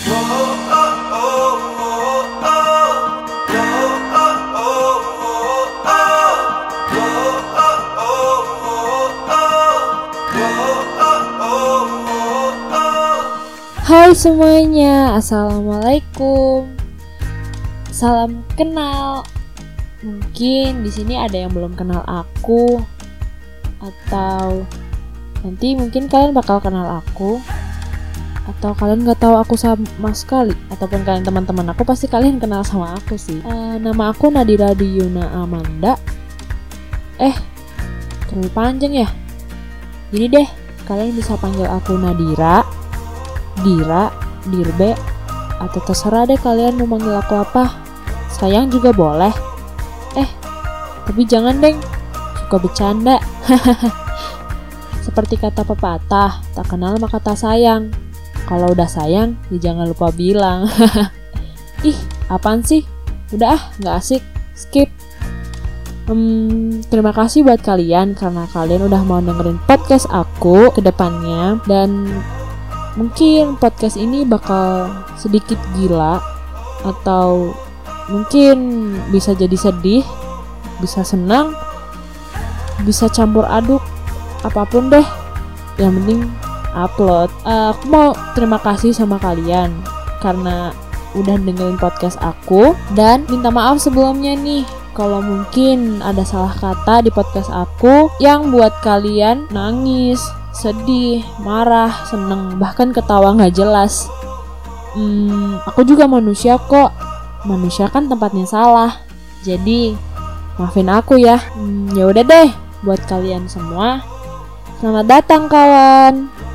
Hai semuanya, assalamualaikum. Salam kenal. Mungkin di sini ada yang belum kenal aku, atau nanti mungkin kalian bakal kenal aku, atau kalian nggak tahu aku sama sekali, ataupun kalian teman-teman aku pasti kalian kenal sama aku sih. Eh, nama aku Nadira Diyuna Amanda. Eh, terlalu panjang ya. Jadi deh, kalian bisa panggil aku Nadira Dira, Dirbe, atau terserah deh kalian mau manggil aku apa. Sayang juga boleh. Eh, tapi jangan deng, suka bercanda. Seperti kata pepatah, tak kenal maka tak sayang. Kalau udah sayang, ya jangan lupa bilang. Ih, apaan sih? Udah ah, nggak asik. Skip. Hmm, terima kasih buat kalian karena kalian udah mau dengerin podcast aku ke depannya dan mungkin podcast ini bakal sedikit gila atau mungkin bisa jadi sedih, bisa senang, bisa campur aduk, apa pun deh. Yang penting upload. Uh, aku mau terima kasih sama kalian karena udah dengerin podcast aku dan minta maaf sebelumnya nih kalau mungkin ada salah kata di podcast aku yang buat kalian nangis, sedih, marah, seneng, bahkan ketawa nggak jelas. Hmm, aku juga manusia kok. Manusia kan tempatnya salah. Jadi maafin aku ya. Hmm, ya udah deh, buat kalian semua. Selamat datang kawan.